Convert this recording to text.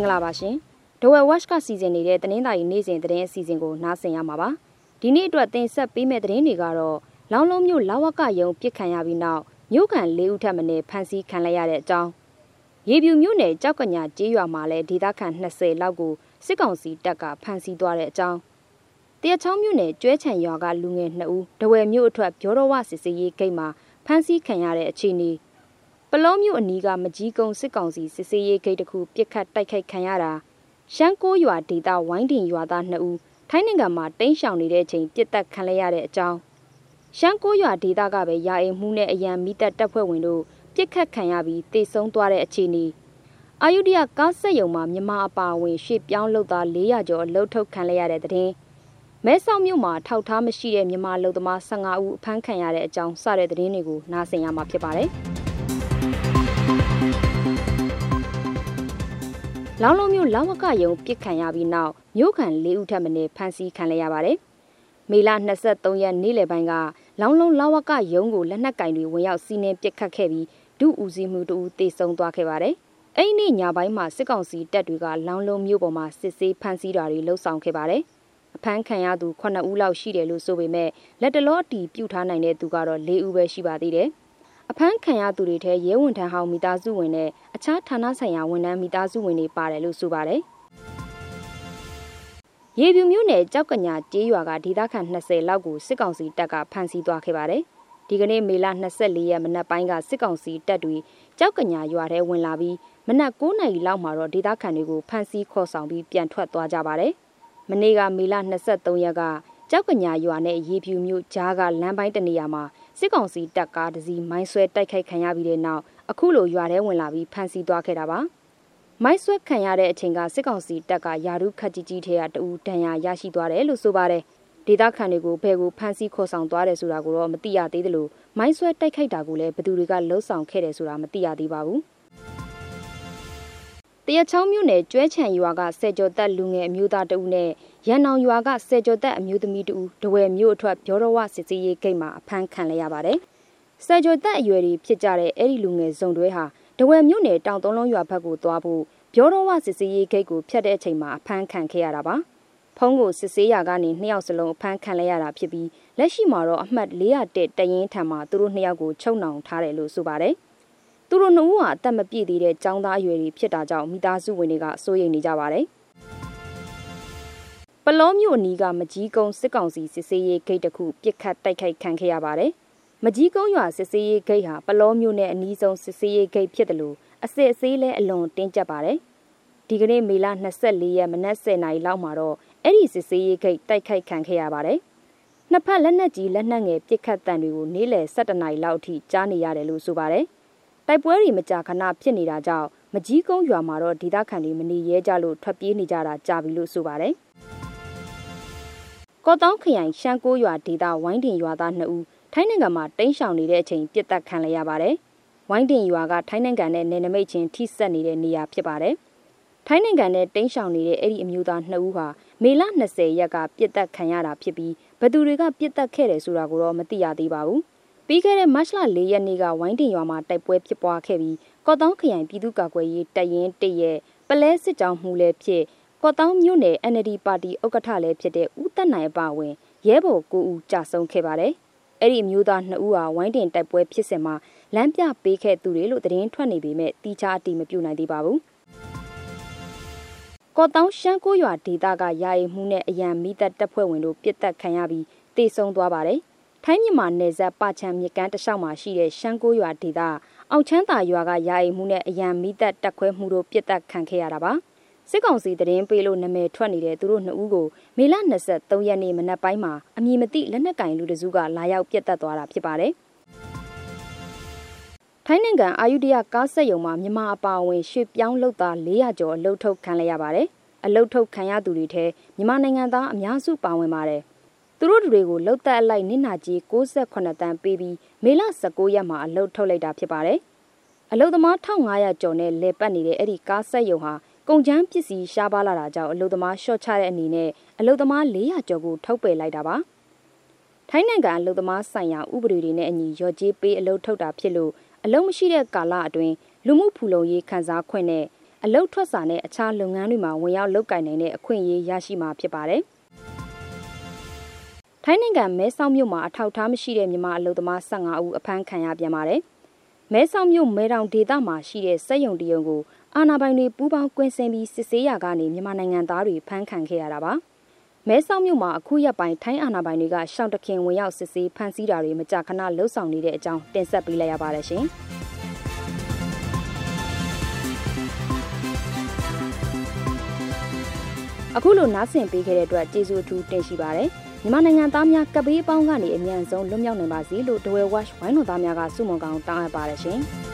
္ဂလာပါရှင်ဒဝဲဝက်ကစီစဉ်နေတဲ့တင်းသားရီနေ့စဉ်သတင်းအစီအစဉ်ကိုနားဆင်ရမှာပါဒီနေ့အတွက်တင်ဆက်ပေးမယ့်သတင်းတွေကတော့လောင်းလုံးမြို့လာဝကယုံပြစ်ခံရပြီးနောက်မြို့ခံ၄ဦးထပ်မံဖမ်းဆီးခံလိုက်ရတဲ့အကြောင်းရေပြူမြို့နယ်ကြောက်ကညာကျေးရွာမှာလည်းဒေသခံ20လောက်ကိုစစ်ကောင်စီတပ်ကဖမ်းဆီးသွားတဲ့အကြောင်းတရချောင်းမြို့နယ်ကျွဲချံရွာကလူငယ်2ဦးဒဝဲမြို့အထွတ်ပြောတော်ဝစစ်စေးရေးဂိတ်မှာဖမ်းဆီးခံရတဲ့အခြေအနေ ပလောမြို့အနီးကမကြီးကုန်းစစ်ကောင်စီစစ်စေးရေးဂိတ်တစ်ခုပြစ်ခတ်တိုက်ခိုက်ခံရတာရှမ်းကိုးရွာဒေသဝိုင်းတင်ရွာသား2ဦးထိုင်းနိုင်ငံမှာတိမ်းရှောင်နေတဲ့အချိန်ပြစ်တက်ခံလိုက်ရတဲ့အကြောင်းရှမ်းကိုးရွာဒေသကပဲရာအိမ်မှုနဲ့အရန်မိသက်တပ်ဖွဲ့ဝင်တို့ပြစ်ခတ်ခံရပြီးတေဆုံးသွားတဲ့အခြေအနေအာယုဒယကားဆက်ယုံမှာမြမအပါဝင်ရွှေ့ပြောင်းလုပ်သား400ကျော်အလုထုတ်ခံလိုက်ရတဲ့တဲ့မဲဆောက်မြို့မှာထောက်ထားမရှိတဲ့မြန်မာလူသမား15ဦးအဖမ်းခံရတဲ့အကြောင်းစတဲ့သတင်းတွေကိုနားဆင်ရမှာဖြစ်ပါတယ်။ လောင်းလုံးမြို့လောင်းဝကယုံပြစ်ခံရပြီးနောက်မြို့ခံ၄ဦးထပ်မံဖမ်းဆီးခံလိုက်ရပါတယ်။မေလ23ရက်နေ့လယ်ပိုင်းကလောင်းလုံးလောင်းဝကယုံကိုလက်နက်ကင်တွေဝင်ရောက်စီးနင်းပစ်ခတ်ခဲ့ပြီးဒုဦးစီးမှုတဦးတေဆုံးသွားခဲ့ပါတယ်။အဲ့ဒီနေ့ညပိုင်းမှာစစ်ကောင်စီတပ်တွေကလောင်းလုံးမြို့ပေါ်မှာစစ်ဆေးဖမ်းဆီးတာတွေလှုပ်ဆောင်ခဲ့ပါတယ်။အဖမ်းခံရသူ9ဦးလောက်ရှိတယ်လို့ဆိုပေမဲ့လက်တလောအတီးပြုတ်ထားနိုင်တဲ့သူကတော့၄ဦးပဲရှိပါသေးတယ်။ အဖမ်းခံရသူတွေထဲရဲဝန်ထမ်းဟောင်းမိသားစုဝင်နဲ့အခြားဌာနဆိုင်ရာဝန်ထမ်းမိသားစုဝင်တွေပါတယ်လို့ဆိုပါတယ်။ရေပြူမျိုးနယ်ကြောက်ကညာကျေးရွာကဒေသခံ20လောက်ကိုစစ်ကောင်စီတပ်ကဖမ်းဆီးသွားခဲ့ပါတယ်။ဒီကနေ့မေလ24ရက်မနက်ပိုင်းကစစ်ကောင်စီတပ်တွေကြောက်ကညာရွာထဲဝင်လာပြီးမနက်9နာရီလောက်မှာတော့ဒေသခံတွေကိုဖမ်းဆီးခေါ်ဆောင်ပြီးပြန်ထွက်သွားကြပါတယ်။မနေ့ကမေလ23ရက်ကကြောက်ကညာရွာနဲ့ရေပြူမျိုးကြားကလမ်းပိုင်းတနေရာမှာ စစ်ကောင်စီတပ်ကားတစီမိုင်းဆွဲတိုက်ခိုက်ခံရပြီးတဲ့နောက်အခုလိုရွာထဲဝင်လာပြီးဖမ်းဆီးသွားခဲ့တာပါမိုင်းဆွဲခံရတဲ့အချိန်ကစစ်ကောင်စီတပ်ကယာရုခတ်ကြီးကြီးထဲကတူဒဏ်ရာရရှိသွားတယ်လို့ဆိုပါတယ်ဒေသခံတွေကိုဘယ်ကိုဖမ်းဆီးခေါ်ဆောင်သွားတယ်ဆိုတာကိုတော့မသိရသေးသလိုမိုင်းဆွဲတိုက်ခိုက်တာကိုလည်းဘယ်သူတွေကလှုံ့ဆော်ခဲ့တယ်ဆိုတာမသိရသေးပါဘူး တရချောင်းမြို့နယ်ကျွဲချံရွာကဆယ်ကျော်သက်လူငယ်အမျိုးသားတဦးနဲ့ရန်နောင်ရွာကဆယ်ကျော်သက်အမျိုးသမီးတူဒဝဲမြို့အထွက်ပြောတော်ဝစစ်စီရေးဂိတ်မှာအဖမ်းခံလိုက်ရပါတယ်။ဆယ်ကျော်သက်အရွယ်တွေဖြစ်ကြတဲ့အဲ့ဒီလူငယ်စုံတွဲဟာဒဝဲမြို့နယ်တောင်သုံးလုံးရွာဘက်ကိုသွားဖို့ပြောတော်ဝစစ်စီရေးဂိတ်ကိုဖျက်တဲ့အချိန်မှာအဖမ်းခံခဲ့ရတာပါ။ဖုံးကိုစစ်ဆေးရာကနေနှစ်ယောက်စလုံးအဖမ်းခံလိုက်ရတာဖြစ်ပြီးလက်ရှိမှာတော့အမှတ်400တရင်ထံမှာသူတို့နှစ်ယောက်ကိုချုပ်နှောင်ထားတယ်လို့ဆိုပါတယ်။ သူတို့နှစ်ဦးဟာအသက်မပြည့်သေးတဲ့ចောင်းသားအရွယ်တွေဖြစ်တာကြောင့်မိသားစုဝင်တွေကစိုးရိမ်နေကြပါတယ်။ပလောမြို့အနီးကမကြီးကုန်းစစ်ကောင်စီစစ်ဆေးရေးဂိတ်တစ်ခုပြစ်ခတ်တိုက်ခိုက်ခံခဲ့ရပါတယ်။မကြီးကုန်းရွာစစ်ဆေးရေးဂိတ်ဟာပလောမြို့နဲ့အနီးဆုံးစစ်ဆေးရေးဂိတ်ဖြစ်တယ်လို့အစစ်အဆေးလဲအလွန်တင်းကျပ်ပါတယ်။ဒီကနေ့မေလ24ရက်မနက်10:00နာရီလောက်မှာတော့အဲ့ဒီစစ်ဆေးရေးဂိတ်တိုက်ခိုက်ခံခဲ့ရပါတယ်။နှစ်ဖက်လက်နက်ကြီးလက်နက်ငယ်ပစ်ခတ်တံတွေကိုနေ့လယ်7:00နာရီလောက်အထိကြားနေရတယ်လို့ဆိုပါတယ်။ တိုက်ပွဲတွေမကြာခဏဖြစ်နေတာကြောင့်မကြီးကုန်းရွာမှာတော့ဒေသခံတွေမနေရဲကြလို့ထွက်ပြေးနေကြတာကြာပြီလို့ဆိုပါတယ်။ကော့တောင်းခရိုင်ရှမ်းကိုးရွာဒေသဝိုင်းတင်ရွာသား2ဦးထိုင်းနိုင်ငံမှာတိမ်းရှောင်နေတဲ့အချိန်ပြစ်တက်ခံလိုက်ရပါတယ်။ဝိုင်းတင်ရွာကထိုင်းနိုင်ငံနဲ့နယ်နိမိတ်ချင်းထိစပ်နေတဲ့နေရာဖြစ်ပါတယ်။ထိုင်းနိုင်ငံနဲ့တိမ်းရှောင်နေတဲ့အဲ့ဒီအမျိုးသား2ဦးဟာမေလ20ရက်ကပြစ်တက်ခံရတာဖြစ်ပြီးဘသူတွေကပြစ်တက်ခဲ့တယ်ဆိုတာကိုတော့မသိရသေးပါဘူး။ ပြီးခဲ့တဲ့မတ်လ4ရက်နေ့ကဝိုင်းတင်ရွာမှာတိုက်ပွဲဖြစ်ပွားခဲ့ပြီးကော့တောင်းခရိုင်ပြည်သူ့ကာကွယ်ရေးတပ်ရင်းတရဲ့ပလဲစစ်ကြောင်းမှုလည်းဖြစ်ကော့တောင်းမြို့နယ် NLD ပါတီဥက္ကဋ္ဌလည်းဖြစ်တဲ့ဦးသက်နိုင်အပါဝင်ရဲဘော်9ဦးကြာဆုံးခဲ့ပါတယ်။အဲ့ဒီအမျိုးသား2ဦးဟာဝိုင်းတင်တိုက်ပွဲဖြစ်စဉ်မှာလမ်းပြပေးခဲ့သူတွေလို့သတင်းထွက်နေပေမဲ့တီချာအတိမပြုတ်နိုင်သေးပါဘူး။ကော့တောင်းရှမ်းကိုရွာဒေသကယာယီမှုနဲ့အရန်မိသက်တပ်ဖွဲ့ဝင်တို့ပြစ်တက်ခံရပြီးတေဆုံးသွားပါတယ်။ ထိုင်းမြန်မာနယ်စပ်ပချံမြကန်းတလျှောက်မှာရှိတဲ့ရှမ်းကိုရွာဒေသအောင်ချမ်းသာရွာကယာယီမှုနဲ့အရန်မိသက်တပ်ခွဲမှုတို့ပြစ်တက်ခံခဲ့ရတာပါ။စစ်ကောင်စီတရင်ပေးလို့နာမည်ထွက်နေတဲ့သူတို့နှစ်ဦးကိုမေလ23ရက်နေ့မနက်ပိုင်းမှာအမည်မသိလက်နက်ကင်လူတစုကလာရောက်ပြတ်တက်သွားတာဖြစ်ပါတယ်။ထိုင်းနိုင်ငံအာယုဒယကားဆက်ယုံမှာမြန်မာအပါအဝင်ရွှေပြောင်းလုပ်သား400ကျော်အလုထုတ်ခံလိုက်ရပါတယ်။အလုထုတ်ခံရသူတွေထဲမြန်မာနိုင်ငံသားအများစုပါဝင်ပါတယ်။ သူတို့တွေကိုလှုပ်သက်အလိုက်နစ်နာကြီး68တန်းပေးပြီးမေလ19ရက်မှာအလုထုတ်လိုက်တာဖြစ်ပါတယ်။အလုသမား1500ကျော်နဲ့လဲပတ်နေတဲ့အဲ့ဒီကားဆက်ယုံဟာကုန်ကျန်းပစ္စည်းရှားပါလာတာကြောင့်အလုသမားရှော့ချတဲ့အနေနဲ့အလုသမား400ကျော်ကိုထုတ်ပယ်လိုက်တာပါထိုင်းနိုင်ငံအလုသမားဆိုင်ရာဥပဒေတွေနဲ့အညီရော့ကြေးပေးအလုထုတ်တာဖြစ်လို့အလုမရှိတဲ့ကာလအတွင်းလူမှုဖူလုံရေးခန်းစားခွင့်နဲ့အလုတ်ထွက်စာနဲ့အခြားလုပ်ငန်းတွေမှာဝင်ရောက်လုပ်ကိုင်နိုင်တဲ့အခွင့်အရေးရရှိမှာဖြစ်ပါတယ်။ ထိုင်းနိုင်ငံမဲဆောက်မြို့မှာအထောက်အထားမရှိတဲ့မြန်မာအလုပ်သမား15ဦးအဖမ်းခံရပြန်ပါတယ်။မဲဆောက်မြို့မဲတောင်ဒေသမှာရှိတဲ့စက်ရုံတရုံကိုအာဏာပိုင်တွေပူးပေါင်းကွင်းဆင်းပြီးစစ်ဆေးရာကနေမြန်မာနိုင်ငံသားတွေဖမ်းခံခဲ့ရတာပါ။မဲဆောက်မြို့မှာအခုရက်ပိုင်းထိုင်းအာဏာပိုင်တွေကရှောင်းတခင်ဝင်ရောက်စစ်ဆေးဖမ်းဆီးတာတွေမကြာခဏလှုပ်ဆောင်နေတဲ့အကြောင်းတင်ဆက်ပေးလိုက်ရပါတယ်ရှင်။အခုလိုနားဆင်ပေးခဲ့တဲ့အတွက်ကျေးဇူးအထူးတင်ရှိပါတယ်။ မြန်မာနိုင်ငံသားများကပေးအပေါင်းကနေအမြန်ဆုံးလွတ်မြောက်နိုင်ပါစေလို့ဒဝဲဝက်ဝိုင်းတော်သားများကဆုမွန်ကောင်းတောင်းအပ်ပါတယ်ရှင်။